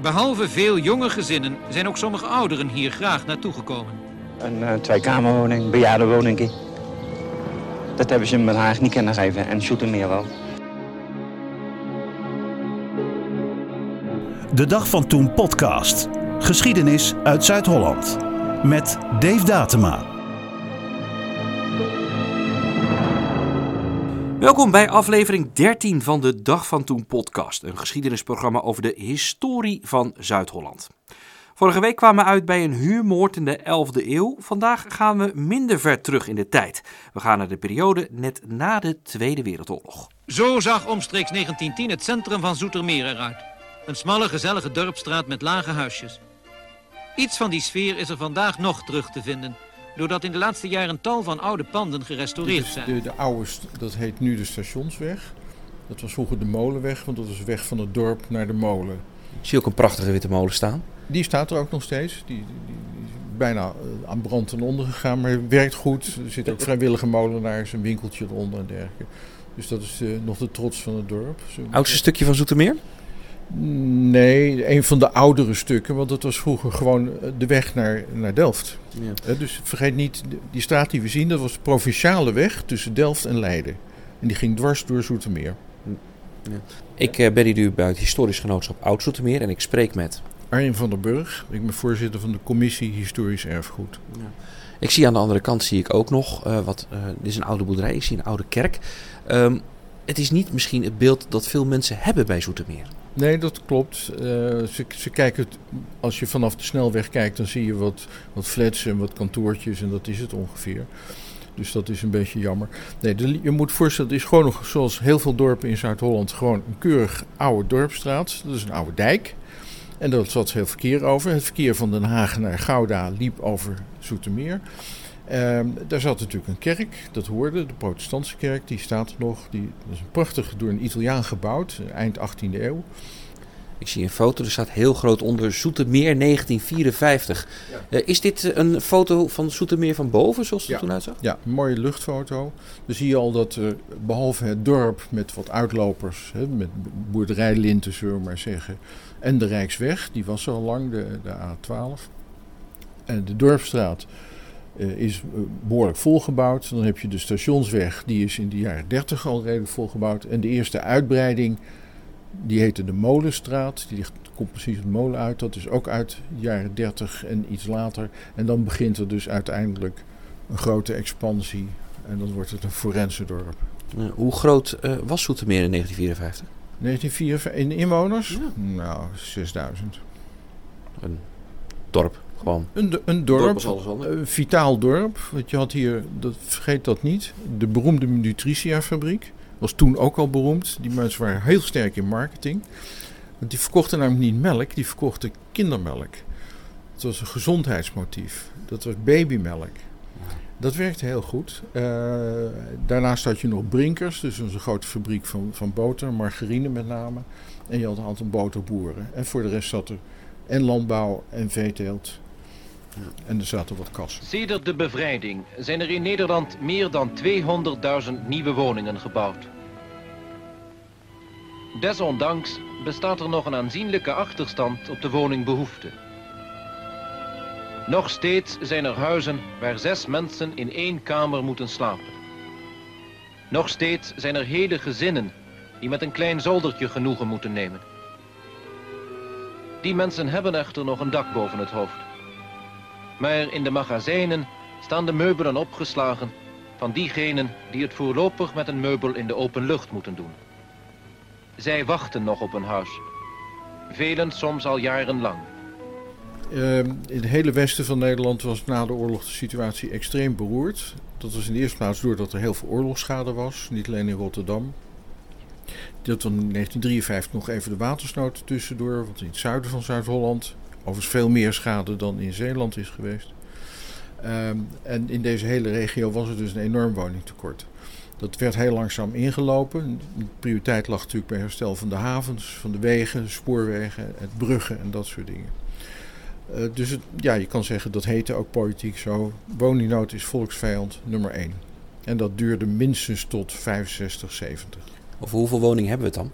Behalve veel jonge gezinnen zijn ook sommige ouderen hier graag naartoe gekomen. Een uh, tweekamerwoning, bejaardenwoning. Dat hebben ze in Den Haag niet kunnen geven en Zoetermeer wel. De Dag van Toen podcast. Geschiedenis uit Zuid-Holland. Met Dave Datema. Welkom bij aflevering 13 van de Dag van Toen podcast. Een geschiedenisprogramma over de historie van Zuid-Holland. Vorige week kwamen we uit bij een huurmoord in de 11e eeuw. Vandaag gaan we minder ver terug in de tijd. We gaan naar de periode net na de Tweede Wereldoorlog. Zo zag omstreeks 1910 het centrum van Zoetermeer eruit. Een smalle, gezellige dorpstraat met lage huisjes. Iets van die sfeer is er vandaag nog terug te vinden doordat in de laatste jaren tal van oude panden gerestaureerd zijn. De, de oude, dat heet nu de Stationsweg. Dat was vroeger de Molenweg, want dat is weg van het dorp naar de molen. Ik zie ook een prachtige witte molen staan. Die staat er ook nog steeds. Die, die, die is bijna eh, aan brand ten onder gegaan, maar werkt goed. Er zitten ook vrijwillige molenaars, een winkeltje eronder en dergelijke. Dus dat is uh, nog de trots van het dorp. Oudste stukje van Zoetermeer? Nee, een van de oudere stukken, want dat was vroeger gewoon de weg naar, naar Delft. Ja. Dus vergeet niet, die straat die we zien, dat was de provinciale weg tussen Delft en Leiden. En die ging dwars door Zoetermeer. Ja. Ik ben hier nu bij het historisch genootschap Oud Zoetermeer en ik spreek met... Arjen van der Burg, ik ben voorzitter van de commissie Historisch Erfgoed. Ja. Ik zie aan de andere kant zie ik ook nog uh, wat. Uh, dit is een oude boerderij, ik zie een oude kerk. Um, het is niet misschien het beeld dat veel mensen hebben bij Zoetermeer. Nee, dat klopt. Uh, ze, kijken als je vanaf de snelweg kijkt, dan zie je wat, wat flats en wat kantoortjes en dat is het ongeveer. Dus dat is een beetje jammer. Nee, je moet voorstellen, het is gewoon nog zoals heel veel dorpen in Zuid-Holland, gewoon een keurig oude dorpstraat. Dat is een oude dijk. En daar zat heel verkeer over. Het verkeer van Den Haag naar Gouda liep over Zoetermeer. Uh, daar zat natuurlijk een kerk, dat hoorde, de protestantse kerk, die staat nog. Die, dat is een prachtig door een Italiaan gebouwd, eind 18e eeuw. Ik zie een foto, er staat heel groot onder Zoetermeer 1954. Ja. Uh, is dit een foto van Zoetermeer van boven, zoals het ja. er toen uitzag? Ja, een mooie luchtfoto. Dan zie je al dat uh, behalve het dorp met wat uitlopers, hè, met boerderijlinten zullen we maar zeggen, en de Rijksweg, die was er al lang, de, de A12. En de Dorpstraat uh, is behoorlijk volgebouwd. Dan heb je de Stationsweg, die is in de jaren 30 al redelijk volgebouwd. En de eerste uitbreiding, die heette de Molenstraat. Die komt precies het molen uit. Dat is ook uit de jaren 30 en iets later. En dan begint er dus uiteindelijk een grote expansie. En dan wordt het een forensendorp. Uh, hoe groot uh, was Zoetermeer in 1954? 1954 in inwoners? Ja. Nou, 6000. Een dorp, gewoon. Een, een dorp, dorp een vitaal dorp. Want je had hier, dat, vergeet dat niet, de beroemde Nutritia-fabriek. Was toen ook al beroemd. Die mensen waren heel sterk in marketing. Want die verkochten namelijk niet melk, die verkochten kindermelk. Het was een gezondheidsmotief. Dat was babymelk. Dat werkte heel goed. Uh, daarnaast had je nog Brinkers, dus een grote fabriek van, van boter, margarine met name. En je had een aantal boterboeren. En voor de rest zat er en landbouw en veeteelt. En er zaten wat kassen. Sedert de bevrijding zijn er in Nederland meer dan 200.000 nieuwe woningen gebouwd. Desondanks bestaat er nog een aanzienlijke achterstand op de woningbehoefte. Nog steeds zijn er huizen waar zes mensen in één kamer moeten slapen. Nog steeds zijn er hele gezinnen die met een klein zoldertje genoegen moeten nemen. Die mensen hebben echter nog een dak boven het hoofd. Maar in de magazijnen staan de meubelen opgeslagen van diegenen die het voorlopig met een meubel in de open lucht moeten doen. Zij wachten nog op een huis. Velen soms al jarenlang. Uh, in het hele westen van Nederland was na de oorlog de situatie extreem beroerd. Dat was in de eerste plaats doordat er heel veel oorlogsschade was, niet alleen in Rotterdam. Dat was in 1953 nog even de watersnood tussendoor, want in het zuiden van Zuid-Holland overigens veel meer schade dan in Zeeland is geweest. Um, en in deze hele regio was er dus een enorm woningtekort. Dat werd heel langzaam ingelopen. De prioriteit lag natuurlijk bij herstel van de havens, van de wegen, spoorwegen, het bruggen en dat soort dingen. Uh, dus het, ja, je kan zeggen dat heette ook politiek zo. Woningnood is volksvijand nummer 1. En dat duurde minstens tot 65, 70. Over hoeveel woningen hebben we het dan?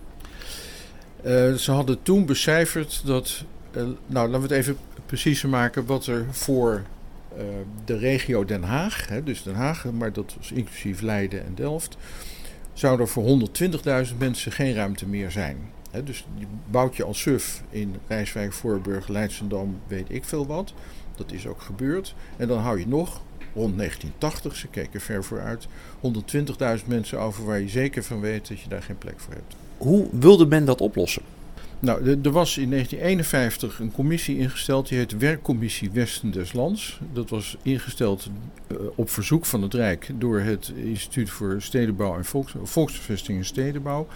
Uh, ze hadden toen becijferd dat nou, laten we het even preciezer maken wat er voor uh, de regio Den Haag, hè, dus Den Haag, maar dat was inclusief Leiden en Delft, zou er voor 120.000 mensen geen ruimte meer zijn. Dus je bouwt je als suf in Rijswijk, Voorburg, Leidsendam, weet ik veel wat. Dat is ook gebeurd. En dan hou je nog rond 1980, ze keken ver vooruit, 120.000 mensen over waar je zeker van weet dat je daar geen plek voor hebt. Hoe wilde men dat oplossen? Nou, er was in 1951 een commissie ingesteld, die heet Werkcommissie Westen des Lands. Dat was ingesteld uh, op verzoek van het Rijk door het Instituut voor Stedenbouw en Volks, Volksbevestiging en Stedenbouw.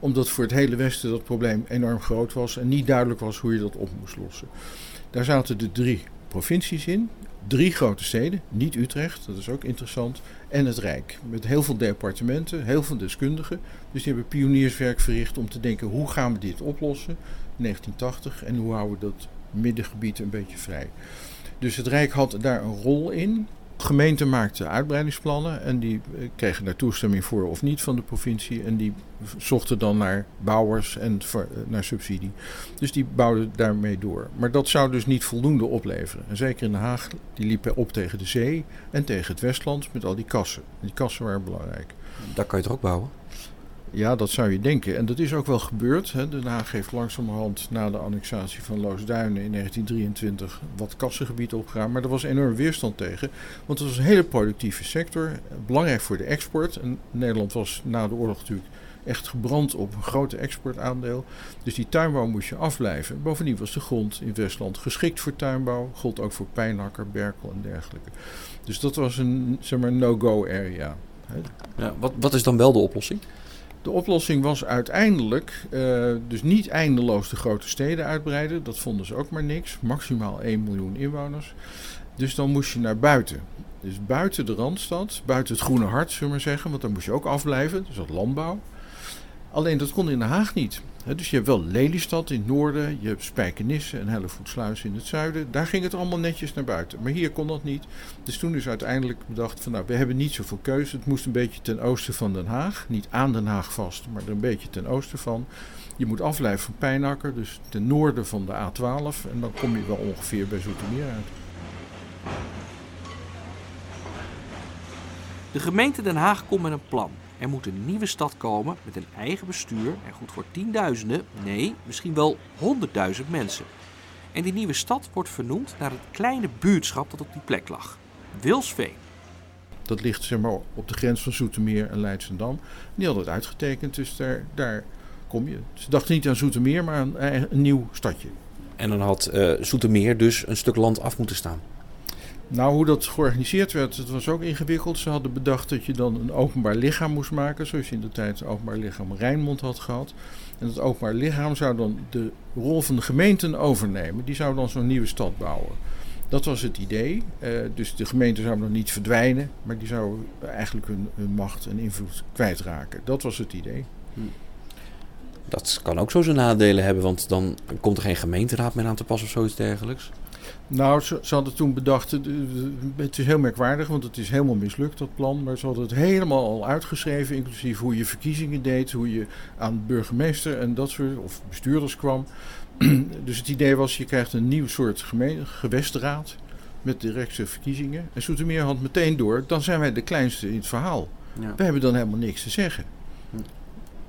Omdat voor het hele Westen dat probleem enorm groot was en niet duidelijk was hoe je dat op moest lossen. Daar zaten de drie provincies in, drie grote steden, niet Utrecht, dat is ook interessant, en het Rijk. Met heel veel departementen, heel veel deskundigen. Dus die hebben pionierswerk verricht om te denken hoe gaan we dit oplossen in 1980 en hoe houden we dat middengebied een beetje vrij. Dus het Rijk had daar een rol in. Gemeenten maakten uitbreidingsplannen en die eh, kregen daar toestemming voor of niet van de provincie. En die zochten dan naar bouwers en eh, naar subsidie. Dus die bouwden daarmee door. Maar dat zou dus niet voldoende opleveren. En zeker in Den Haag, die liepen op tegen de zee en tegen het Westland met al die kassen. die kassen waren belangrijk. Daar kan je toch ook bouwen? Ja, dat zou je denken. En dat is ook wel gebeurd. Hè. Den Haag heeft langzamerhand na de annexatie van Loosduinen in 1923 wat kassengebied opgeruimd. Maar er was enorm weerstand tegen. Want het was een hele productieve sector. Belangrijk voor de export. En Nederland was na de oorlog natuurlijk echt gebrand op een grote exportaandeel. Dus die tuinbouw moest je afblijven. Bovendien was de grond in Westland geschikt voor tuinbouw. Gold ook voor pijnhakker, berkel en dergelijke. Dus dat was een zeg maar, no-go area. Ja, wat, wat is dan wel de oplossing? De oplossing was uiteindelijk uh, dus niet eindeloos de grote steden uitbreiden. Dat vonden ze ook maar niks. Maximaal 1 miljoen inwoners. Dus dan moest je naar buiten. Dus buiten de Randstad, buiten het Groene Hart, zullen we maar zeggen. Want dan moest je ook afblijven. Dus dat landbouw. Alleen dat kon in Den Haag niet. dus je hebt wel Lelystad in het noorden, je hebt Spijkenisse en Hellevoetsluis in het zuiden. Daar ging het allemaal netjes naar buiten. Maar hier kon dat niet. Dus toen is uiteindelijk bedacht van nou, we hebben niet zoveel keuze. Het moest een beetje ten oosten van Den Haag. Niet aan Den Haag vast, maar er een beetje ten oosten van. Je moet afblijven van Pijnakker, dus ten noorden van de A12. En dan kom je wel ongeveer bij Zoetermeer uit. De gemeente Den Haag komt met een plan. Er moet een nieuwe stad komen met een eigen bestuur en goed voor tienduizenden, nee, misschien wel honderdduizend mensen. En die nieuwe stad wordt vernoemd naar het kleine buurtschap dat op die plek lag. Wilsveen. Dat ligt zeg maar, op de grens van Zoetermeer en Leidsendam. Die hadden het uitgetekend, dus daar, daar kom je. Ze dachten niet aan Zoetermeer, maar aan een, een nieuw stadje. En dan had uh, Zoetermeer dus een stuk land af moeten staan. Nou, hoe dat georganiseerd werd, het was ook ingewikkeld. Ze hadden bedacht dat je dan een openbaar lichaam moest maken, zoals je in de tijd het openbaar lichaam Rijnmond had gehad. En dat openbaar lichaam zou dan de rol van de gemeenten overnemen. Die zou dan zo'n nieuwe stad bouwen. Dat was het idee. Uh, dus de gemeente zou nog niet verdwijnen, maar die zou eigenlijk hun, hun, macht en invloed kwijtraken. Dat was het idee. Dat kan ook zo zijn nadelen hebben, want dan komt er geen gemeenteraad meer aan te pas of zoiets dergelijks. Nou, ze, ze, hadden toen bedacht, het is heel merkwaardig, want het is helemaal mislukt, dat plan. Maar ze hadden het helemaal al uitgeschreven, inclusief hoe je verkiezingen deed, hoe je aan burgemeester en dat soort, of bestuurders kwam. dus het idee was, je krijgt een nieuw soort gewestraad met directe verkiezingen. En Soetermeer had meteen door, dan zijn wij de kleinste in het verhaal. Ja. We hebben dan helemaal niks te zeggen.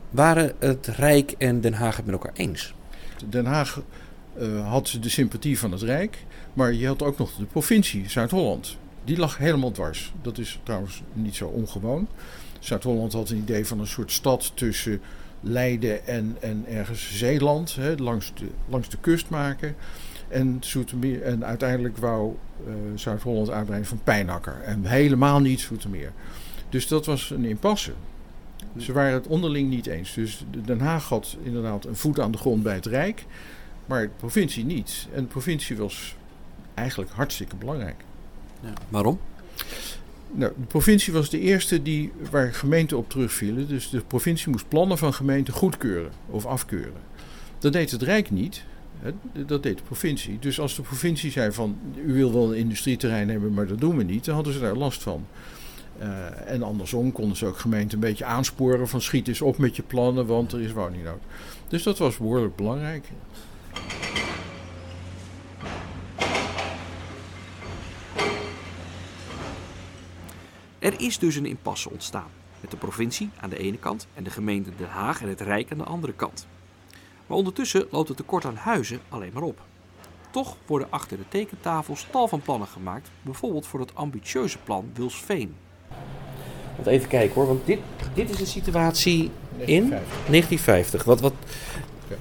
Waren het Rijk en Den Haag het met elkaar eens? Den Haag had de sympathie van het Rijk. Maar je had ook nog de provincie Zuid-Holland. Die lag helemaal dwars. Dat is trouwens niet zo ongewoon. Zuid-Holland had een idee van een soort stad tussen Leiden en, en ergens Zeeland, hè, langs, de, langs de kust maken. En, Zoetermeer, en uiteindelijk wou uh, Zuid-Holland uitbreiden van Pijnakker. En helemaal niet Zoetermeer. Dus dat was een impasse. Ze waren het onderling niet eens. Dus Den Haag had inderdaad een voet aan de grond bij het Rijk. Maar de provincie niet. En de provincie was eigenlijk hartstikke belangrijk. Ja. Waarom? Nou, de provincie was de eerste die, waar gemeenten op terugvielen. Dus de provincie moest plannen van gemeenten goedkeuren of afkeuren. Dat deed het Rijk niet. Dat deed de provincie. Dus als de provincie zei van u wil wel een industrieterrein hebben, maar dat doen we niet, dan hadden ze daar last van. Uh, en andersom konden ze ook gemeenten een beetje aansporen van schiet eens op met je plannen, want er is woningnood. Dus dat was behoorlijk belangrijk. Er is dus een impasse ontstaan, met de provincie aan de ene kant en de gemeente Den Haag en het Rijk aan de andere kant. Maar ondertussen loopt het tekort aan huizen alleen maar op. Toch worden achter de tekentafels tal van plannen gemaakt, bijvoorbeeld voor het ambitieuze plan Wilsveen. Want even kijken hoor, want dit, dit is de situatie in 1950. 1950. Wat, wat,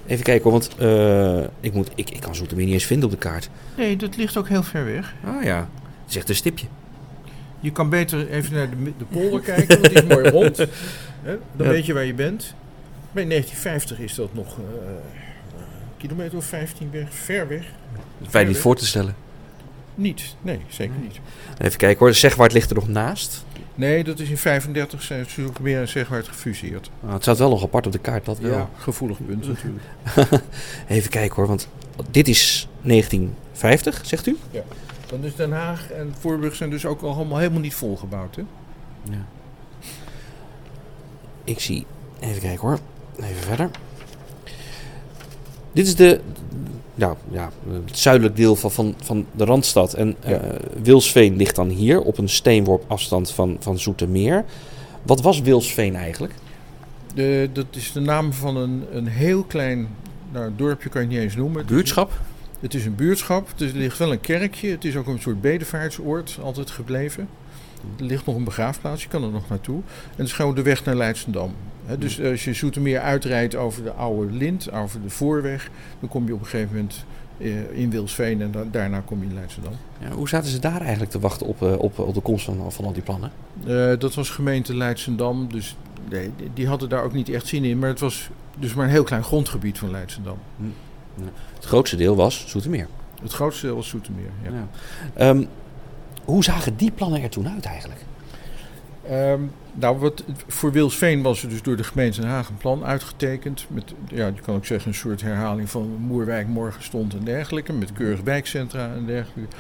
even kijken hoor, want eh, ik, moet, ik, ik kan Zoetermeer niet eens vinden op de kaart. Nee, dat ligt ook heel ver weg. Ah ja, het is echt een stipje. Je kan beter even naar de, de polder kijken, want die is mooi rond. Hè? Dan Ja. weet je waar je bent. Bij 1950 is dat nog eh, een kilometer of 15 weg, ver weg. Fijn niet voor te stellen. Niet, nee, zeker niet. Even kijken hoor, Zegwaard ligt er nog naast. Nee, dat is in 35 zijn Zoetermeer en Zegwaard gefuseerd. Ah, het staat wel nog apart op de kaart, dat wel. Ja, gevoelig punt natuurlijk. Even kijken hoor, want dit is 1950, zegt u? Dan is Den Haag en Voorburg zijn dus ook al allemaal helemaal niet volgebouwd. Hè? Ja. Ik zie, even kijken hoor, even verder. Dit is de, nou, ja, het zuidelijk deel van, van, van de Randstad. En Ja. eh, Wilsveen ligt dan hier op een steenworp afstand van, van Zoetermeer. Wat was Wilsveen eigenlijk? De, dat is de naam van een, een heel klein nou, dorpje, kan je het niet eens noemen. Buurtschap? Het is een buurtschap. Dus er ligt wel een kerkje. Het is ook een soort bedevaartsoord altijd gebleven. Er ligt nog een begraafplaats. Je kan er nog naartoe. En het is gewoon de weg naar Leidsendam. Dus als je Zoetermeer uitrijdt over de oude Lint, over de voorweg, dan kom je op een gegeven moment eh, in Wilsveen en daarna kom je in Leidsendam. Ja, hoe zaten ze daar eigenlijk te wachten op, eh, op, op de komst van, van al die plannen? Eh, dat was gemeente Leidsendam, dus nee, die- hadden daar ook niet echt zin in. Maar het was dus maar een heel klein grondgebied van Leidsendam. Het grootste deel was Zoetermeer. Het grootste deel was Zoetermeer, ja. Ja. Ehm, hoe zagen die plannen er toen uit eigenlijk? Ehm, nou, voor Wilsveen was er dus door de gemeente Den Haag een plan uitgetekend. Met, ja, je kan ook zeggen, een soort herhaling van Moerwijk morgen stond en dergelijke. Met keurig wijkcentra en dergelijke.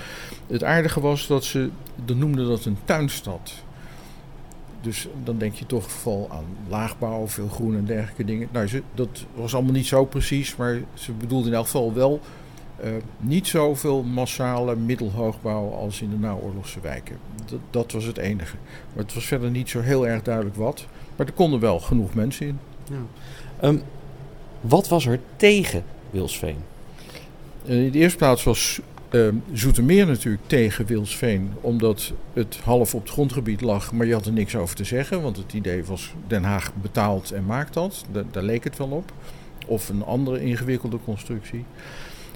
Het aardige was dat ze, dan noemden dat een tuinstad. Dus dan denk je toch vooral aan laagbouw, veel groen en dergelijke dingen. Nou, ze, dat was allemaal niet zo precies, maar ze bedoelden in elk geval wel eh, niet zoveel massale middelhoogbouw als in de naoorlogse wijken. Dat, dat was het enige. Maar het was verder niet zo heel erg duidelijk wat. Maar er konden wel genoeg mensen in. Ehm, wat was er tegen Wilsveen? Eh, in de eerste plaats was eh, Zoetermeer natuurlijk tegen Wilsveen. Omdat het half op het grondgebied lag. Maar je had er niks over te zeggen. Want het idee was Den Haag betaalt en maakt dat. Da- daar leek het wel op. Of een andere ingewikkelde constructie.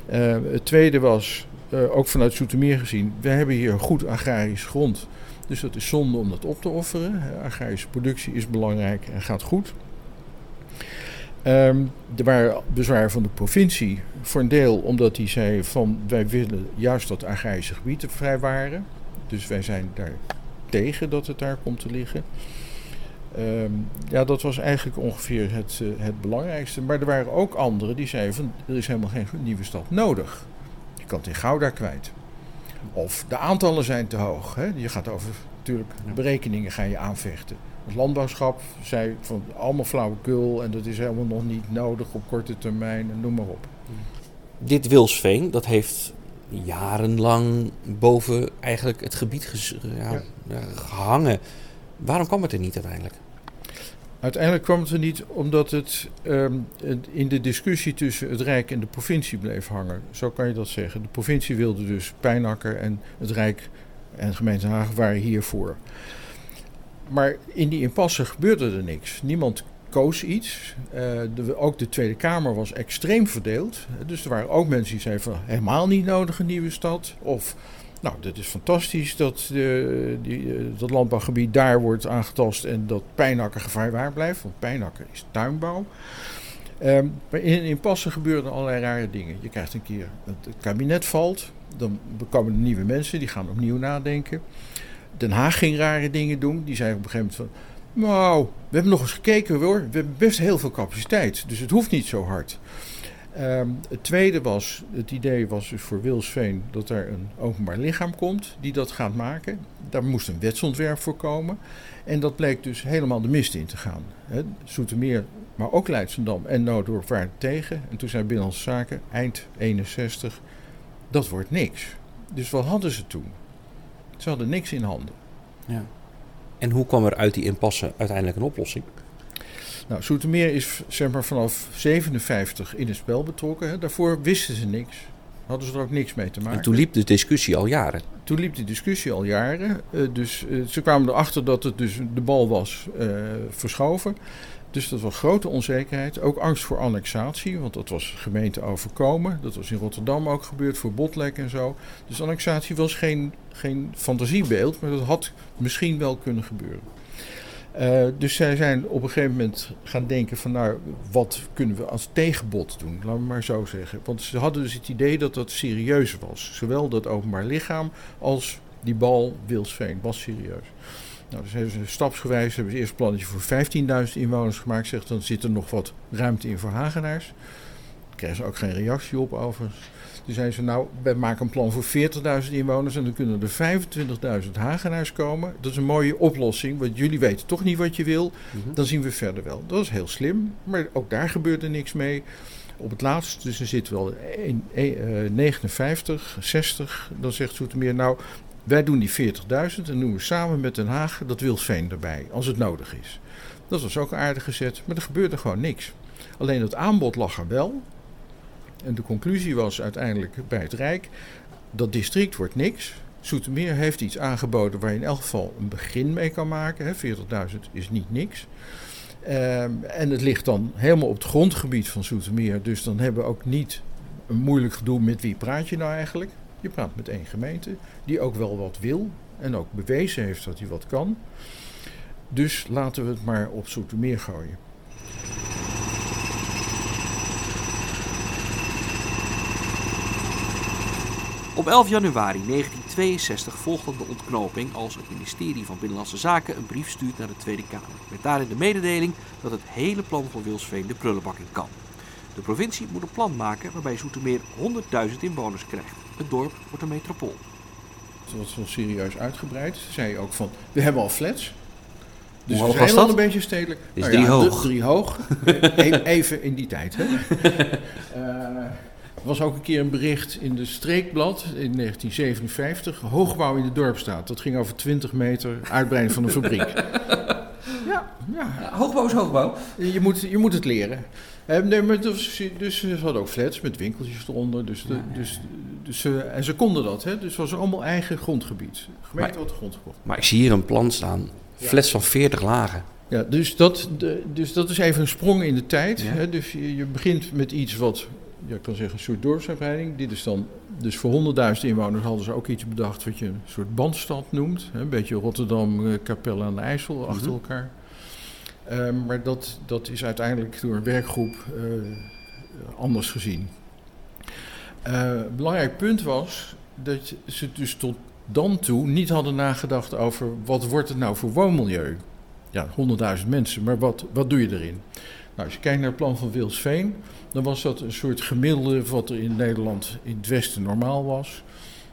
Eh, het tweede was, eh, ook vanuit Zoetermeer gezien, we hebben hier goed agrarisch grond. Dus dat is zonde om dat op te offeren. Agrarische productie is belangrijk en gaat goed. Ehm, er waren bezwaren van de provincie. Voor een deel omdat die zei van wij willen juist dat agrarische gebieden vrij waren. Dus wij zijn daar tegen dat het daar komt te liggen. Ehm, ja, dat was eigenlijk ongeveer het, eh, het belangrijkste. Maar er waren ook anderen die zeiden van er is helemaal geen nieuwe stad nodig. Je kan het in Gouda kwijt. Of de aantallen zijn te hoog. Hè? Je gaat over natuurlijk berekeningen ga je aanvechten. Het landbouwschap zei van allemaal flauwekul en dat is helemaal nog niet nodig op korte termijn en noem maar op. Dit Wilsveen, dat heeft jarenlang boven eigenlijk het gebied ja, gehangen. Waarom kwam het er niet uiteindelijk? Uiteindelijk kwam het er niet omdat het ehm, het in de discussie tussen het Rijk en de provincie bleef hangen. Zo kan je dat zeggen. De provincie wilde dus Pijnakker en het Rijk en gemeente Haag waren hiervoor. Maar in die impasse gebeurde er niks. Niemand koos iets. Eh, ook de Tweede Kamer was extreem verdeeld. Dus er waren ook mensen die zeiden van helemaal niet nodig een nieuwe stad. Of nou, dit is fantastisch dat eh, die, eh, dat landbouwgebied daar wordt aangetast en dat Pijnakker gevaarwaar blijft. Want Pijnakker is tuinbouw. Ehm, maar in impasse gebeuren allerlei rare dingen. Je krijgt een keer, het, het kabinet valt, dan komen er nieuwe mensen, die gaan opnieuw nadenken. Den Haag ging rare dingen doen. Die zei op een gegeven moment van, nou, we hebben nog eens gekeken hoor, we hebben best heel veel capaciteit, dus het hoeft niet zo hard. Ehm, het tweede was, het idee was dus voor Wilsveen dat er een openbaar lichaam komt die dat gaat maken. Daar moest een wetsontwerp voor komen. En dat bleek dus helemaal de mist in te gaan. Hè, Zoetermeer, maar ook Leidsendam en Noordorp waren tegen. En toen zei Binnenlandse Zaken, eind 61, dat wordt niks. Dus wat hadden ze toen? Ze hadden niks in handen. Ja. En hoe kwam er uit die impasse uiteindelijk een oplossing? Nou, Zoetermeer is zeg maar, vanaf 57 in het spel betrokken. Hè. Daarvoor wisten ze niks. Hadden ze er ook niks mee te maken. En toen liep de discussie al jaren. Toen liep die discussie al jaren. Uh, dus uh, ze kwamen erachter dat het dus de bal was uh, verschoven. Dus dat was grote onzekerheid. Ook angst voor annexatie, want dat was gemeente overkomen. Dat was in Rotterdam ook gebeurd voor Botlek en zo. Dus annexatie was geen, geen fantasiebeeld, maar dat had misschien wel kunnen gebeuren. Uh, dus zij zijn op een gegeven moment gaan denken van nou, wat kunnen we als tegenbod doen? Laten we maar zo zeggen. Want ze hadden dus het idee dat dat serieus was. Zowel dat openbaar lichaam als die bal Wilsveen was serieus. Nou, dus hebben ze stapsgewijs hebben ze eerst een plannetje voor 15.000 inwoners gemaakt. Zegt dan zit er nog wat ruimte in voor Hagenaars. Daar kregen ze ook geen reactie op overigens. Toen zeiden ze, nou, wij maken een plan voor 40.000 inwoners en dan kunnen er 25.000 Hagenaars komen. Dat is een mooie oplossing, want jullie weten toch niet wat je wil. Mm-hmm. Dan zien we verder wel. Dat is heel slim, maar ook daar gebeurde niks mee. Op het laatst, dus er zit wel 1, 1, uh, 59, 60, dan zegt Zoetermeer, nou, wij doen die 40.000 en doen we samen met Den Haag dat Wilsveen erbij, als het nodig is. Dat was ook aardig gezet, maar er gebeurde gewoon niks. Alleen het aanbod lag er wel. En de conclusie was uiteindelijk bij het Rijk: dat district wordt niks. Zoetermeer heeft iets aangeboden waar je in elk geval een begin mee kan maken. 40.000 is niet niks. Um, en het ligt dan helemaal op het grondgebied van Zoetermeer. Dus dan hebben we ook niet een moeilijk gedoe met wie praat je nou eigenlijk. Je praat met één gemeente die ook wel wat wil en ook bewezen heeft dat hij wat kan. Dus laten we het maar op Zoetermeer gooien. Op 11 januari 1962 volgt dan de ontknoping als het ministerie van Binnenlandse Zaken een brief stuurt naar de Tweede Kamer. Met daarin de mededeling dat het hele plan van Wilsveen de prullenbak in kan. De provincie moet een plan maken waarbij Zoetermeer 100.000 inwoners krijgt. Het dorp wordt een metropool. Het was wel serieus uitgebreid. Ze zei ook van, we hebben al flats. Dus Hoe hoog was dat? een beetje stedelijk. Is Nou drie ja, hoog. Drie hoog. E- Even in die tijd. Hè. Eh, er was ook een keer een bericht in de Streekblad in 1957. Hoogbouw in de dorpstraat. Dat ging over 20 meter uitbreiding van een fabriek. Ja, ja. hoogbouw is hoogbouw. Je moet, je moet het leren. Eh, nee, maar dus, dus ze hadden ook flats met winkeltjes eronder. Dus de, dus, dus, ze- en ze konden dat. Hè? Dus het was allemaal eigen grondgebied. Gemeente Maar- had de grond gekocht. Maar ik zie hier een plan staan. Flats van 40 lagen. Ja, dus dat, dus dat is even een sprong in de tijd. Ja. Hè? Dus je, je begint met iets wat, ja, ik kan zeggen, een soort dorpsuitbreiding. Dit is dan, dus voor 100.000 inwoners hadden ze ook iets bedacht wat je een soort bandstad noemt. Hè? Een beetje Rotterdam, eh, Capelle aan de IJssel achter Mhm. elkaar. Ehm, maar dat, dat is uiteindelijk door een werkgroep eh, anders gezien. Eh, belangrijk punt was dat ze dus tot dan toe niet hadden nagedacht over wat wordt het nou voor woonmilieu. Ja, 100.000 mensen, maar wat, wat doe je erin? Nou, als je kijkt naar het plan van Wilsveen, dan was dat een soort gemiddelde wat er in Nederland in het westen normaal was.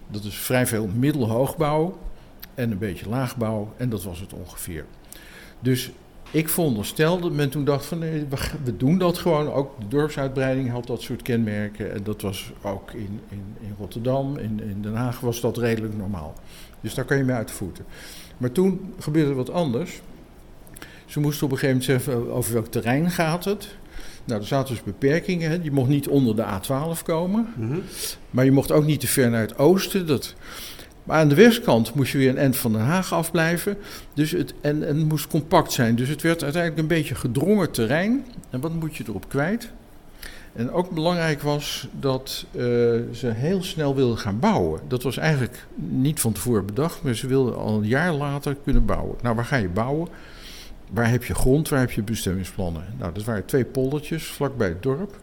Dat is vrij veel middelhoogbouw en een beetje laagbouw en dat was het ongeveer. Dus ik veronderstel dat men toen dacht van nee, we, doen dat gewoon. Ook de dorpsuitbreiding had dat soort kenmerken. En dat was ook in, in, in Rotterdam, in, in Den Haag was dat redelijk normaal. Dus daar kan je mee uit voeten. Maar toen gebeurde wat anders. Ze moesten op een gegeven moment zeggen over welk terrein gaat het. Nou, er zaten dus beperkingen. Hè. Je mocht niet onder de A12 komen. Maar je mocht ook niet te ver naar het oosten. Dat... Maar aan de westkant moest je weer een end van Den Haag afblijven. Dus het, en, en het moest compact zijn. Dus het werd uiteindelijk een beetje gedrongen terrein. En wat moet je erop kwijt? En ook belangrijk was dat eh, ze heel snel wilden gaan bouwen. Dat was eigenlijk niet van tevoren bedacht, maar ze wilden al een jaar later kunnen bouwen. Nou, waar ga je bouwen? Waar heb je grond, waar heb je bestemmingsplannen? Nou, dat waren twee poldertjes vlakbij het dorp.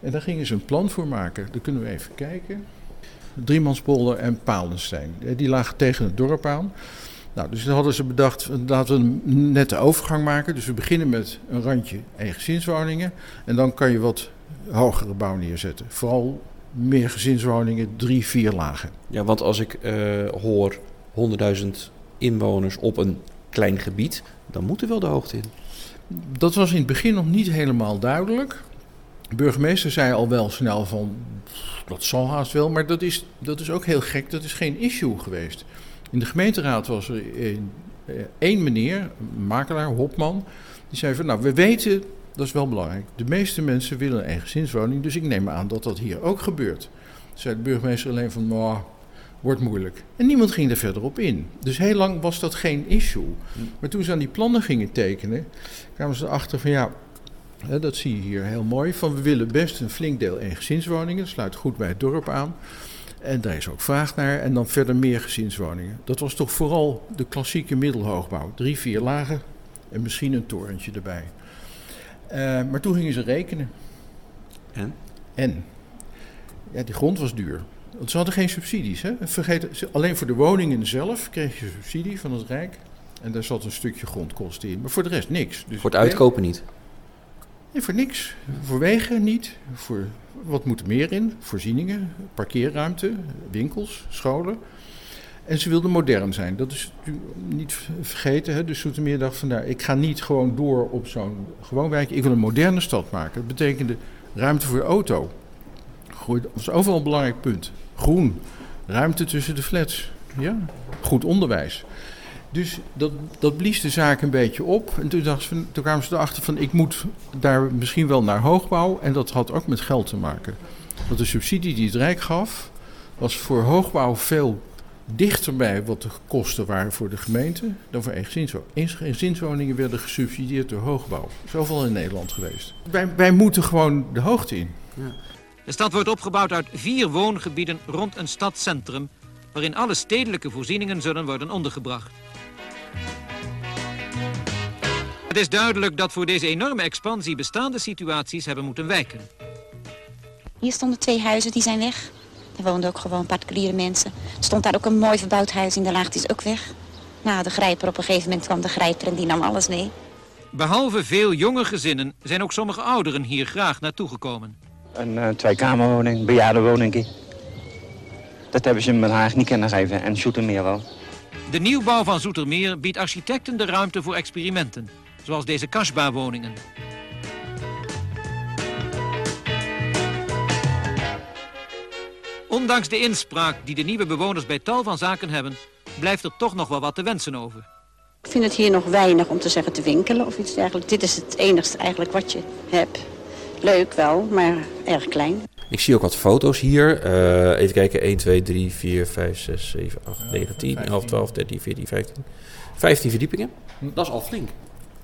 En daar gingen ze een plan voor maken. Daar kunnen we even kijken. Driemanspolder en Palenstein. Eh, Die lagen tegen het dorp aan. Nou, dus dan hadden ze bedacht, laten we een nette overgang maken. Dus we beginnen met een randje eengezinswoningen. En dan kan je wat hogere bouw neerzetten. Vooral meer gezinswoningen, drie, vier lagen. Ja, want als ik eh, hoor 100.000 inwoners op een klein gebied, dan moet er wel de hoogte in. Dat was in het begin nog niet helemaal duidelijk. De burgemeester zei al wel snel van, dat zal haast wel. Maar dat is, dat is ook heel gek, dat is geen issue geweest. In de gemeenteraad was er in Eén meneer, een makelaar, Hopman, die zei van nou, we weten, dat is wel belangrijk, de meeste mensen willen een eigen zinswoning, dus ik neem aan dat dat hier ook gebeurt. Zei de burgemeester alleen van, nou, wordt moeilijk. En niemand ging er verder op in. Dus heel lang was dat geen issue. Maar toen ze aan die plannen gingen tekenen, kwamen ze erachter van ja, hè, dat zie je hier heel mooi, van we willen best een flink deel eengezinswoningen, dat sluit goed bij het dorp aan. En daar is ook vraag naar. En dan verder meer gezinswoningen. Dat was toch vooral de klassieke middelhoogbouw. Drie, vier lagen en misschien een torentje erbij. Uh, maar toen gingen ze rekenen. En? En? Ja, die grond was duur. Want ze hadden geen subsidies. Hè? Vergeet, alleen voor de woningen zelf kreeg je subsidie van het Rijk. En daar zat een stukje grondkosten in. Maar voor de rest niks. Dus voor het uitkopen niet? Nee, voor niks. Voor wegen niet. Voor wat moet er meer in? Voorzieningen, parkeerruimte, winkels, scholen. En ze wilden modern zijn. Dat is niet vergeten. Hè? Dus Soetermeer dacht vandaar, ik ga niet gewoon door op zo'n gewoon wijk. Ik wil een moderne stad maken. Dat betekende ruimte voor de auto. Dat was overal een belangrijk punt. Groen, ruimte tussen de flats. Ja? Goed onderwijs. Dus dat, dat blies de zaak een beetje op. En toen, dacht ze, toen kwamen ze erachter van ik moet daar misschien wel naar hoogbouw. En dat had ook met geld te maken. Want de subsidie die het Rijk gaf, was voor hoogbouw veel dichterbij wat de kosten waren voor de gemeente dan voor eengezinswoningen. Eengezinswoningen werden gesubsidieerd door hoogbouw. Zoveel in Nederland geweest. Wij, wij moeten gewoon de hoogte in. Ja. De stad wordt opgebouwd uit vier woongebieden rond een stadcentrum... waarin alle stedelijke voorzieningen zullen worden ondergebracht. Het is duidelijk dat voor deze enorme expansie bestaande situaties hebben moeten wijken. Hier stonden twee huizen, die zijn weg. Daar woonden ook gewoon particuliere mensen. Er stond daar ook een mooi verbouwd huis in de laag, die is ook weg. Na de grijper, op een gegeven moment kwam de grijper en die nam alles mee. Behalve veel jonge gezinnen zijn ook sommige ouderen hier graag naartoe gekomen. Een uh, tweekamerwoning, bejaardenwoning. Dat hebben ze me Haag niet kunnen geven en Zoetermeer wel. De nieuwbouw van Zoetermeer biedt architecten de ruimte voor experimenten zoals deze Kasbah-woningen. Ondanks de inspraak die de nieuwe bewoners bij tal van zaken hebben... blijft er toch nog wel wat te wensen over. Ik vind het hier nog weinig om te zeggen te winkelen of iets dergelijks. Dit is het enigste eigenlijk wat je hebt. Leuk wel, maar erg klein. Ik zie ook wat foto's hier. Uh, even kijken. 1, 2, 3, 4, 5, 6, 7, 8, 9, 10, 11, 12, 13, 14, 15. 15 verdiepingen. Dat is al flink.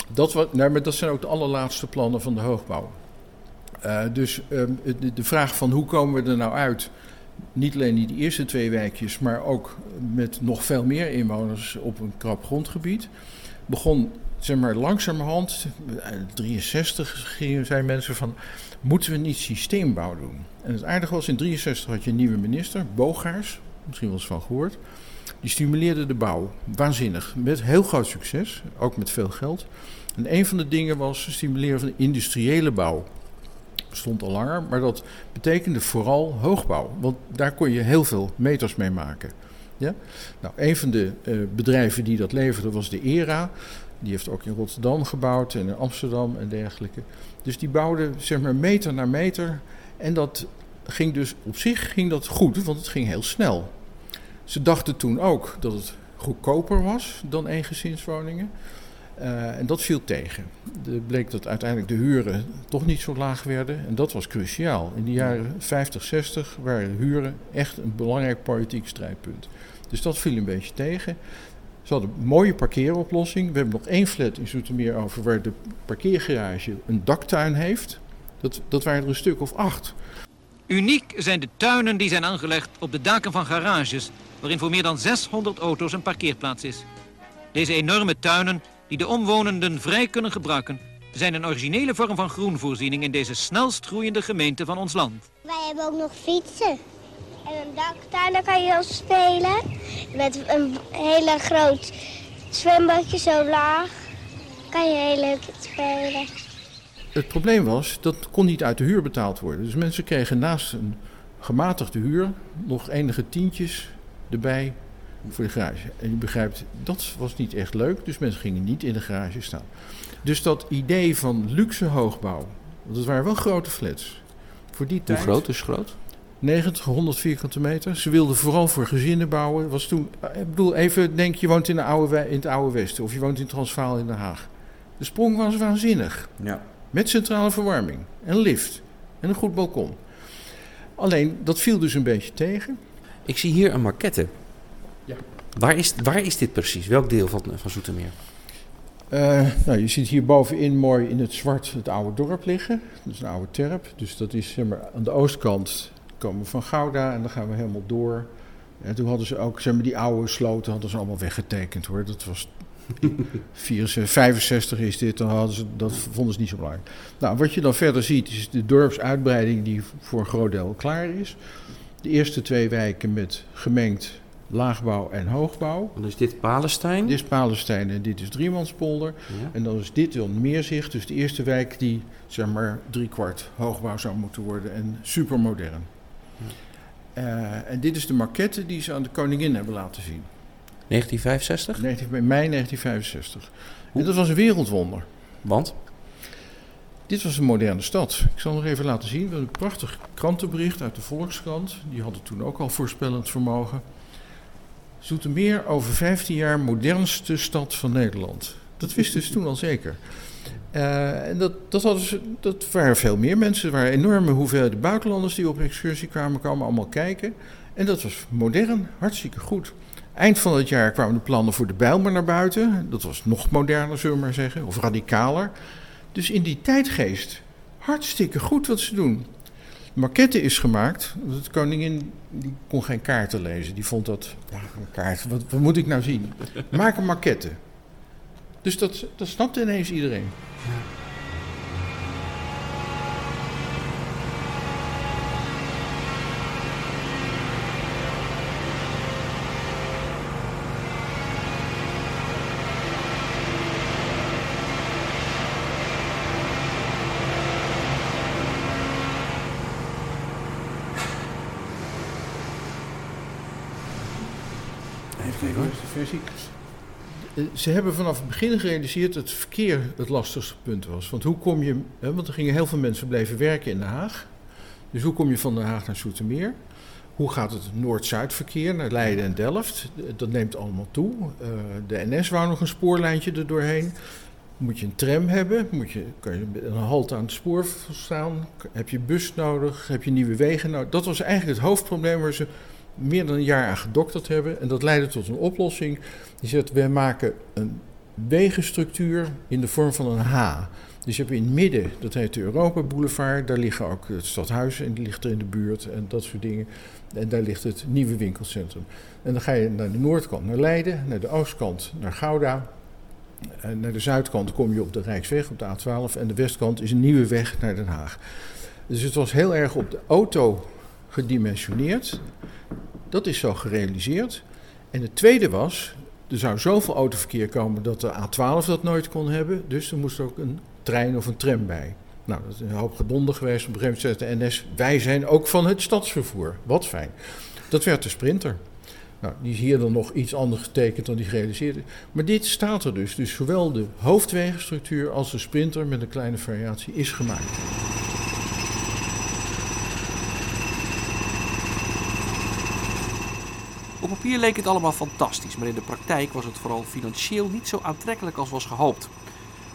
Dat, wat, nee, maar dat zijn ook de allerlaatste plannen van de hoogbouw. Uh, dus um, de, de, vraag van hoe komen we er nou uit, niet alleen in die eerste twee wijkjes, maar ook met nog veel meer inwoners op een krap grondgebied, begon zeg maar langzamerhand, in 63 gingen, zijn mensen van, moeten we niet systeembouw doen? En het aardige was, in 63 had je een nieuwe minister, Bogaars, misschien wel eens van gehoord. Die stimuleerde de bouw, waanzinnig, met heel groot succes, ook met veel geld. En een van de dingen was stimuleren van de industriële bouw. Bestond al langer, maar dat betekende vooral hoogbouw. Want daar kon je heel veel meters mee maken. Ja? Nou, een van de uh, bedrijven die dat leverde was de ERA. Die heeft ook in Rotterdam gebouwd en in Amsterdam en dergelijke. Dus die bouwden zeg maar meter na meter. En dat ging dus op zich ging dat goed, want het ging heel snel. Ze dachten toen ook dat het goedkoper was dan eengezinswoningen. Uh, en dat viel tegen. Het bleek dat uiteindelijk de huren toch niet zo laag werden. En dat was cruciaal. In de jaren 50, 60 waren huren echt een belangrijk politiek strijdpunt. Dus dat viel een beetje tegen. Ze hadden een mooie parkeeroplossing. We hebben nog één flat in Zoetermeer over waar de parkeergarage een daktuin heeft. Dat, dat waren er een stuk of acht. Uniek zijn de tuinen die zijn aangelegd op de daken van garages... waarin voor meer dan 600 auto's een parkeerplaats is. Deze enorme tuinen die de omwonenden vrij kunnen gebruiken... zijn een originele vorm van groenvoorziening in deze snelst groeiende gemeente van ons land. Wij hebben ook nog fietsen. En een daktuin, daar kan je heel spelen. Met een hele groot zwembadje zo laag. Kan je heel leuk spelen. Het probleem was, dat kon niet uit de huur betaald worden. Dus mensen kregen naast een gematigde huur nog enige tientjes erbij voor de garage. En je begrijpt, dat was niet echt leuk, dus mensen gingen niet in de garage staan. Dus dat idee van luxe hoogbouw, want het waren wel grote flats. Voor die Hoe groot is groot? 90, 100 vierkante meter. Ze wilden vooral voor gezinnen bouwen. Was toen, eh, ik bedoel, even denk je woont in, de oude, in het oude Westen of je woont in Transvaal in Den Haag. De sprong was waanzinnig. Ja. Met centrale verwarming en lift en een goed balkon. Alleen, dat viel dus een beetje tegen. Ik zie hier een maquette. Ja. Waar is, waar is dit precies? Welk deel van, van Zoetermeer? Eh, nou, je ziet hier bovenin mooi in het zwart het oude dorp liggen. Dat is een oude terp. Dus dat is zeg maar, aan de oostkant komen we van Gouda en dan gaan we helemaal door. En toen hadden ze ook zeg maar, die oude sloten hadden ze allemaal weggetekend hoor. Dat was 64, 65 is dit, dan hadden ze, dat vonden ze niet zo belangrijk. Nou, wat je dan verder ziet is de dorpsuitbreiding die voor een groot deel klaar is. De eerste twee wijken met gemengd laagbouw en hoogbouw. Dan is dit Palestijn. Dit is Palestijn en dit is Driemanspolder. Ja. En dan is dit dan Meerzicht, dus de eerste wijk die zeg maar driekwart hoogbouw zou moeten worden en supermodern. Eh, en dit is de maquette die ze aan de koningin hebben laten zien. 1965? 19, in mei 1965. En dat was een wereldwonder. Want? Dit was een moderne stad. Ik zal nog even laten zien. We hebben een prachtig krantenbericht uit de Volkskrant. Die hadden toen ook al voorspellend vermogen. Zoetermeer over 15 jaar modernste stad van Nederland. Dat wisten ze toen al zeker. Eh, en dat, dat, dat waren veel meer mensen. Er waren enorme hoeveelheden buitenlanders die op excursie kwamen, kwamen allemaal kijken. En dat was modern, hartstikke goed. Eind van het jaar kwamen de plannen voor de Bijlmer naar buiten. Dat was nog moderner, zullen we maar zeggen, of radicaler. Dus in die tijdgeest, hartstikke goed wat ze doen. De maquette is gemaakt. De koningin die kon geen kaarten lezen. Die vond dat, ja, een kaart, wat, wat moet ik nou zien? Maak een maquette. Dus dat, dat snapte ineens iedereen. Even kijken hoor. versie. Eh, Ze hebben vanaf het begin gerealiseerd dat het verkeer het lastigste punt was. Want hoe kom je, want er gingen heel veel mensen bleven werken in Den Haag. Dus hoe kom je van Den Haag naar Zoetermeer? Hoe gaat het Noord-Zuid verkeer naar Leiden en Delft? Eh, Dat neemt allemaal toe. Eh, de NS wou nog een spoorlijntje er doorheen. Moet je een tram hebben? Moet je, kan je een halt aan het spoor staan? Heb je bus nodig? Heb je nieuwe wegen nodig? Dat was eigenlijk het hoofdprobleem waar ze meer dan een jaar aan gedokterd hebben. En dat leidde tot een oplossing. Die zegt, wij maken een wegenstructuur in de vorm van een H. Dus je hebt in het midden, dat heet de Europa Boulevard. Daar liggen ook het stadhuis en die ligt er in de buurt en dat soort dingen. En daar ligt het nieuwe winkelcentrum. En dan ga je naar de noordkant naar Leiden, naar de oostkant naar Gouda. En naar de zuidkant kom je op de Rijksweg, op de A12. En de westkant is een nieuwe weg naar Den Haag. Dus het was heel erg op de auto gedimensioneerd. Dat is zo gerealiseerd. En het tweede was, er zou zoveel autoverkeer komen dat de A12 dat nooit kon hebben. Dus er moest ook een trein of een tram bij. Nou, dat is een hoop gedonder geweest. Op een gegeven de NS, wij zijn ook van het stadsvervoer. Wat fijn. Dat werd de Sprinter. Nou, die is hier dan nog iets anders getekend dan die gerealiseerd is. Maar dit staat er dus. Dus zowel de hoofdwegenstructuur als de Sprinter met een kleine variatie is gemaakt. Op papier leek het allemaal fantastisch, maar in de praktijk was het vooral financieel niet zo aantrekkelijk als was gehoopt.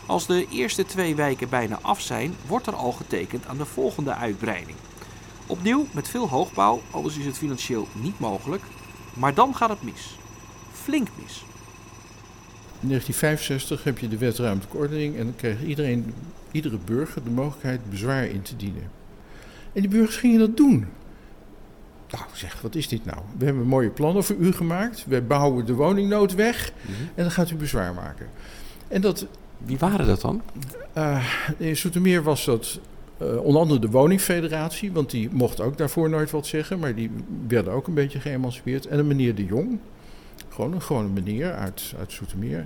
Als de eerste twee wijken bijna af zijn, wordt er al getekend aan de volgende uitbreiding. Opnieuw met veel hoogbouw, anders is het financieel niet mogelijk. Maar dan gaat het mis. Flink mis. In 1965 heb je de wet ruimtelijke ordening en dan kreeg iedereen, iedere burger de mogelijkheid bezwaar in te dienen. En die burgers gingen dat doen. Nou, zeg, wat is dit nou? We hebben mooie plannen voor u gemaakt. Wij bouwen de woningnood weg en dan gaat u bezwaar maken. En dat, Wie waren dat dan? eh, in Soetermeer was dat eh, onder andere de woningfederatie, want die mocht ook daarvoor nooit wat zeggen, maar die werden ook een beetje geëmancipeerd. En een meneer De Jong, gewoon een gewone meneer uit, uit Soetermeer,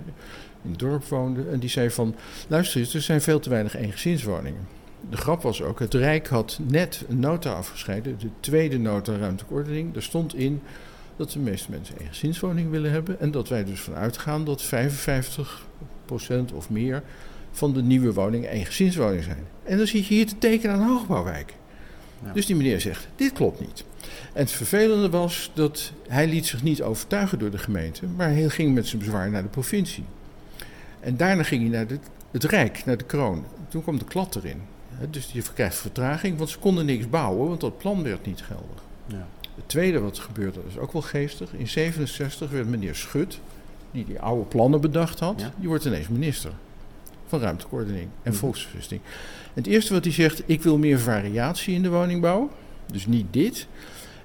in het dorp woonde. En die zei van, luister eens, er zijn veel te weinig eengezinswoningen. De grap was ook, het Rijk had net een nota afgescheiden, de tweede nota ruimtelijke ordening. Daar stond in dat de meeste mensen een eengezinswoning willen hebben. En dat wij dus vanuit gaan dat 55% of meer van de nieuwe woningen eengezinswoningen zijn. En dan zit je hier te tekenen aan een hoogbouwwijk. Ja. Dus die meneer zegt, dit klopt niet. En het vervelende was dat hij liet zich niet overtuigen door de gemeente, maar hij ging met zijn bezwaar naar de provincie. En daarna ging hij naar de, het Rijk, naar de kroon. Toen kwam de klad erin. Dus je krijgt vertraging, want ze konden niks bouwen, want dat plan werd niet geldig. Ja. Het tweede wat gebeurde, is ook wel geestig. In 67 werd meneer Schut, die die oude plannen bedacht had, Ja. die wordt ineens minister van ruimteordening en Mhm. volksvesting. En het eerste wat hij zegt, ik wil meer variatie in de woningbouw. Dus niet dit.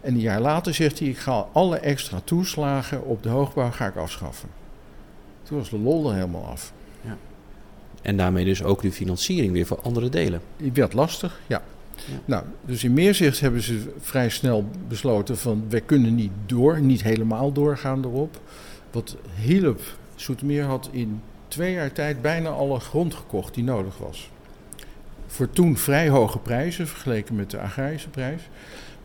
En een jaar later zegt hij, ik ga alle extra toeslagen op de hoogbouw ga ik afschaffen. Toen was de lol er helemaal af. En daarmee dus ook de financiering weer voor andere delen. Die werd lastig, ja. Ja. Nou, dus in Meerzicht hebben ze vrij snel besloten van... wij kunnen niet door, niet helemaal doorgaan erop. Wat hielp, Soetermeer had in twee jaar tijd bijna alle grond gekocht die nodig was. Voor toen vrij hoge prijzen vergeleken met de agrarische prijs.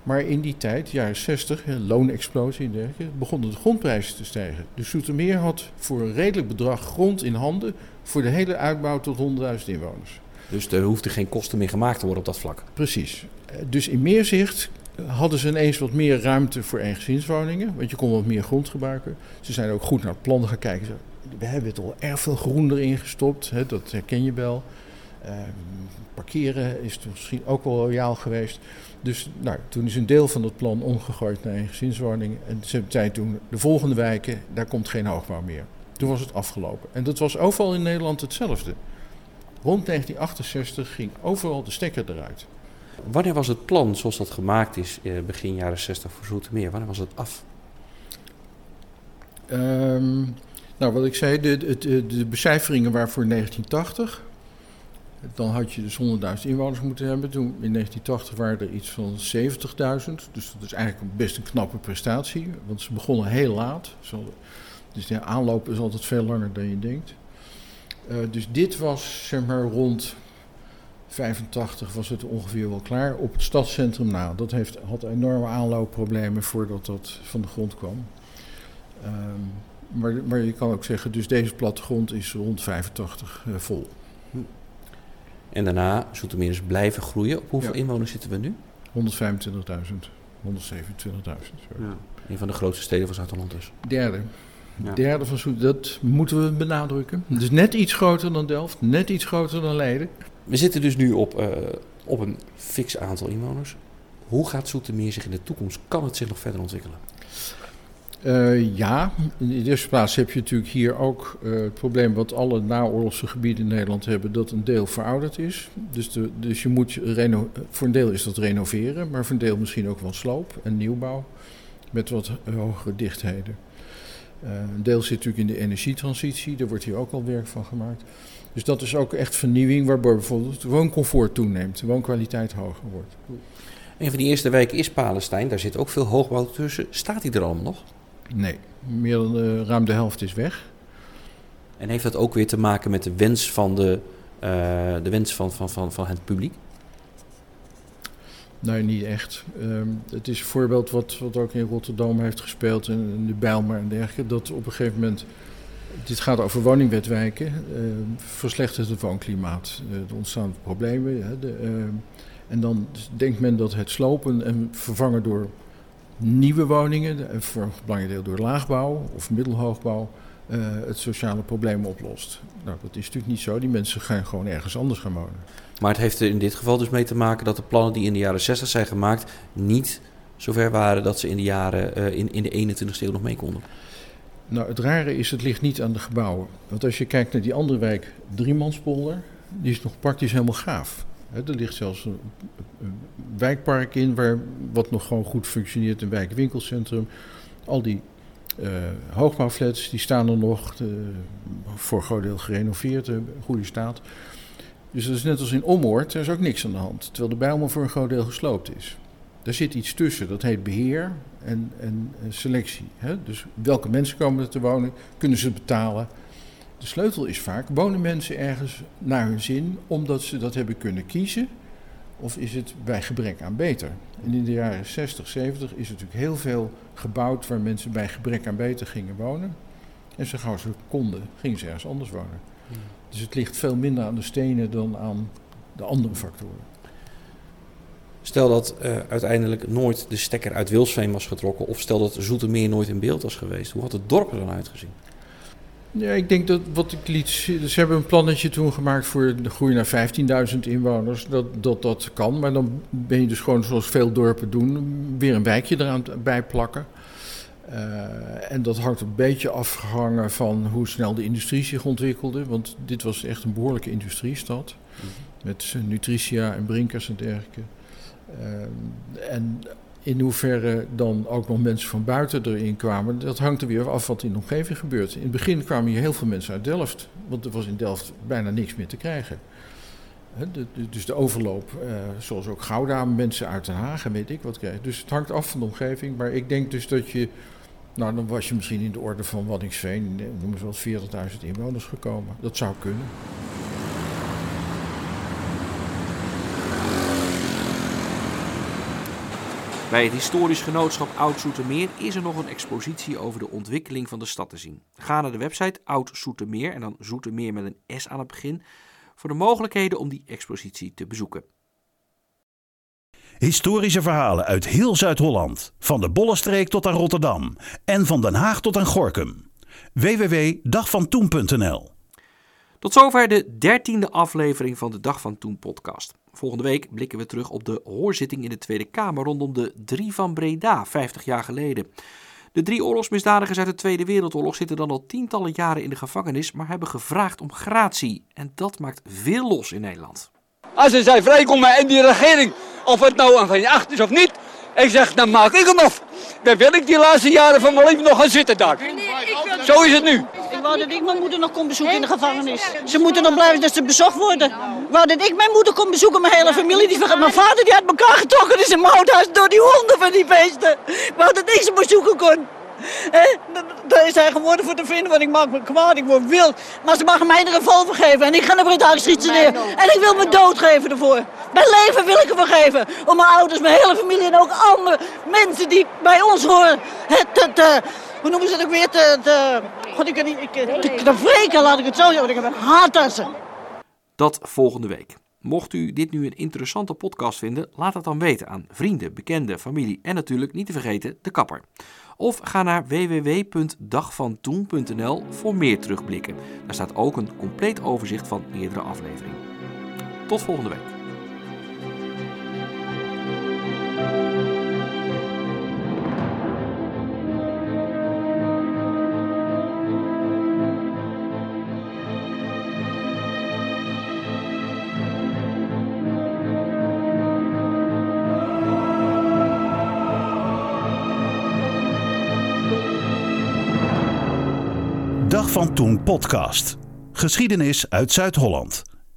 Maar in die tijd, jaren 60, hè, loonexplosie en dergelijke, begonnen de grondprijzen te stijgen. Dus Soetermeer had voor een redelijk bedrag grond in handen voor de hele uitbouw tot 100.000 inwoners. Dus er hoefde geen kosten meer gemaakt te worden op dat vlak. Precies. Dus in Meerzicht hadden ze ineens wat meer ruimte voor eengezinswoningen. Want je kon wat meer grond gebruiken. Ze zijn ook goed naar het plan gaan kijken. We hebben het al erg veel groen erin gestopt. Hè, dat herken je wel. Ehm, parkeren is misschien ook wel royaal geweest. Dus nou, toen is een deel van het plan omgegooid naar eengezinswoningen. En ze zeiden toen, de volgende wijken, daar komt geen hoogbouw meer. Toen was het afgelopen. En dat was overal in Nederland hetzelfde. Rond 1968 ging overal de stekker eruit. Wanneer was het plan zoals dat gemaakt is, eh, begin jaren 60 voor Zoetermeer? Wanneer was het af? Ehm, nou, wat ik zei, de, de, de, de becijferingen waren voor 1980. Dan had je dus 100.000 inwoners moeten hebben. Toen in 1980 waren er iets van 70.000. Dus dat is eigenlijk best een knappe prestatie. Want ze begonnen heel laat. Dus de aanloop is altijd veel langer dan je denkt. Eh, dus dit was zeg maar rond 85 was het ongeveer wel klaar. Op het stadscentrum na. Dat heeft, had enorme aanloopproblemen voordat dat van de grond kwam. Ehm, maar, maar je kan ook zeggen, dus deze plattegrond is rond 85 eh, vol. En daarna, Zoetermeer is blijven groeien. Op hoeveel Ja. inwoners zitten we nu? 125.000, 127.000. sorry. Een van de grootste steden van Zuid-Holland dus. Derde. Ja. Derde van Zoet, dat moeten we benadrukken. Dus net iets groter dan Delft, net iets groter dan Leiden. We zitten dus nu op, eh, op een fix aantal inwoners. Hoe gaat Zoetermeer zich in de toekomst? Kan het zich nog verder ontwikkelen? Eh, ja, in de eerste plaats heb je natuurlijk hier ook eh, het probleem wat alle naoorlogse gebieden in Nederland hebben, dat een deel verouderd is. Dus, de, dus je moet voor een deel is dat renoveren, maar voor een deel misschien ook wel sloop en nieuwbouw met wat hogere dichtheden. Eh, een deel zit natuurlijk in de energietransitie, daar wordt hier ook al werk van gemaakt. Dus dat is ook echt vernieuwing, waarbij bijvoorbeeld het wooncomfort toeneemt, de woonkwaliteit hoger wordt. Een van die eerste wijken is Palestijn. Daar zit ook veel hoogbouw tussen. Staat die er allemaal nog? Nee, meer dan eh, ruim de helft is weg. En heeft dat ook weer te maken met de wens van, de, eh, de wens van, van, van, van het publiek? Nee, niet echt. Ehm, het is een voorbeeld wat, wat ook in Rotterdam heeft gespeeld en in de Bijlmer en dergelijke. Dat op een gegeven moment, dit gaat over woningwetwijken, ehm, verslechtert het woonklimaat. Eh, er ontstaan problemen. Hè, de, ehm, en dan denkt men dat het slopen en vervangen door nieuwe woningen, en voor een belangrijk deel door laagbouw of middelhoogbouw, eh, het sociale probleem oplost. Nou, dat is natuurlijk niet zo. Die mensen gaan gewoon ergens anders gaan wonen. Maar het heeft er in dit geval dus mee te maken dat de plannen die in de jaren 60 zijn gemaakt niet zover waren dat ze in de jaren eh, in, in de 21ste eeuw nog mee konden. Nou, het rare is, het ligt niet aan de gebouwen. Want als je kijkt naar die andere wijk, Driemanspolder, die is nog praktisch helemaal gaaf. Er ligt zelfs een, wijkpark in, waar, wat nog gewoon goed functioneert, een wijkwinkelcentrum. Al die eh, hoogbouwflats, die staan er nog, de, voor een groot deel gerenoveerd, in goede staat. Dus dat is net als in Ommoord, er is ook niks aan de hand. Terwijl de Bijlmer voor een groot deel gesloopt is. Daar zit iets tussen, dat heet beheer en, eh, selectie. Dus welke mensen komen er te wonen, kunnen ze betalen? De sleutel is vaak, wonen mensen ergens naar hun zin omdat ze dat hebben kunnen kiezen? Of is het bij gebrek aan beter? En in de jaren 60, 70 is er natuurlijk heel veel gebouwd waar mensen bij gebrek aan beter gingen wonen. En zo gauw ze konden, gingen ze ergens anders wonen. Dus het ligt veel minder aan de stenen dan aan de andere factoren. Stel dat uh, uiteindelijk nooit de stekker uit Wilsveen was getrokken, of stel dat Zoetermeer nooit in beeld was geweest. Hoe had het dorp er dan uitgezien? Ja, ik denk dat wat ik liet Ze hebben een plannetje toen gemaakt voor de groei naar 15.000 inwoners. Dat, dat dat kan. Maar dan ben je dus gewoon zoals veel dorpen doen, weer een wijkje eraan bij plakken. Uh, en dat hangt een beetje afgehangen van hoe snel de industrie zich ontwikkelde. Want dit was echt een behoorlijke industriestad. Mm Met Nutritia en Brinkers en dergelijke. Uh, en in hoeverre dan ook nog mensen van buiten erin kwamen, dat hangt er weer af wat in de omgeving gebeurt. In het begin kwamen hier heel veel mensen uit Delft, want er was in Delft bijna niks meer te krijgen. dus de overloop, uh, zoals ook Gouda, mensen uit Den Haag weet ik wat krijgen. Dus het hangt af van de omgeving. Maar ik denk dus dat je, nou dan was je misschien in de orde van Waddinxveen, noemen ze wel 40.000 inwoners gekomen. Dat zou kunnen. Bij het historisch genootschap Oud Soetermeer is er nog een expositie over de ontwikkeling van de stad te zien. Ga naar de website Oud Soetermeer en dan Zoetermeer met een S aan het begin voor de mogelijkheden om die expositie te bezoeken. Historische verhalen uit heel Zuid-Holland, van de Bollenstreek tot aan Rotterdam en van Den Haag tot aan Gorkum. www.dagvantoen.nl Tot zover de dertiende aflevering van de Dag van Toen podcast. Volgende week blikken we terug op de hoorzitting in de Tweede Kamer rondom de Drie van Breda, 50 jaar geleden. De drie oorlogsmisdadigers uit de Tweede Wereldoorlog zitten dan al tientallen jaren in de gevangenis, maar hebben gevraagd om gratie. En dat maakt veel los in Nederland. Als ze zijn vrijkomen en die regering, of het nou een van je acht is of niet, ik zeg, dan maak ik hem af. Dan wil ik die laatste jaren van mijn leven nog gaan zitten daar. Zo is het nu. Wou dat ik mijn moeder nog kon bezoeken in de gevangenis. Ze moeten nog blijven dat ze bezocht worden. Wou dat ik mijn moeder kon bezoeken, mijn hele familie. Die, mijn vader die had elkaar getrokken in zijn mouthuis door die honden van die beesten. Wou dat ik ze bezoeken kon. Daar is hij geworden voor te vinden, want ik maak me kwaad, ik word wild. Maar ze mag mij er een revolver geven en ik ga naar Breda schieten neer. En ik wil me dood geven ervoor. Mijn leven wil ik ervoor geven. Om mijn ouders, mijn hele familie en ook andere mensen die bij ons horen. Het, hoe noemen ze het ook weer? Te, te, God, ik kan niet, ik, te, te wreken, laat ik het zo zeggen. Ik heb een haat Dat volgende week. Mocht u dit nu een interessante podcast vinden, laat het dan weten aan vrienden, bekenden, familie en natuurlijk niet te vergeten de kapper. Of ga naar www.dagvantoen.nl voor meer terugblikken. Daar staat ook een compleet overzicht van eerdere afleveringen. Tot volgende week. Van Toen podcast. Geschiedenis uit Zuid-Holland.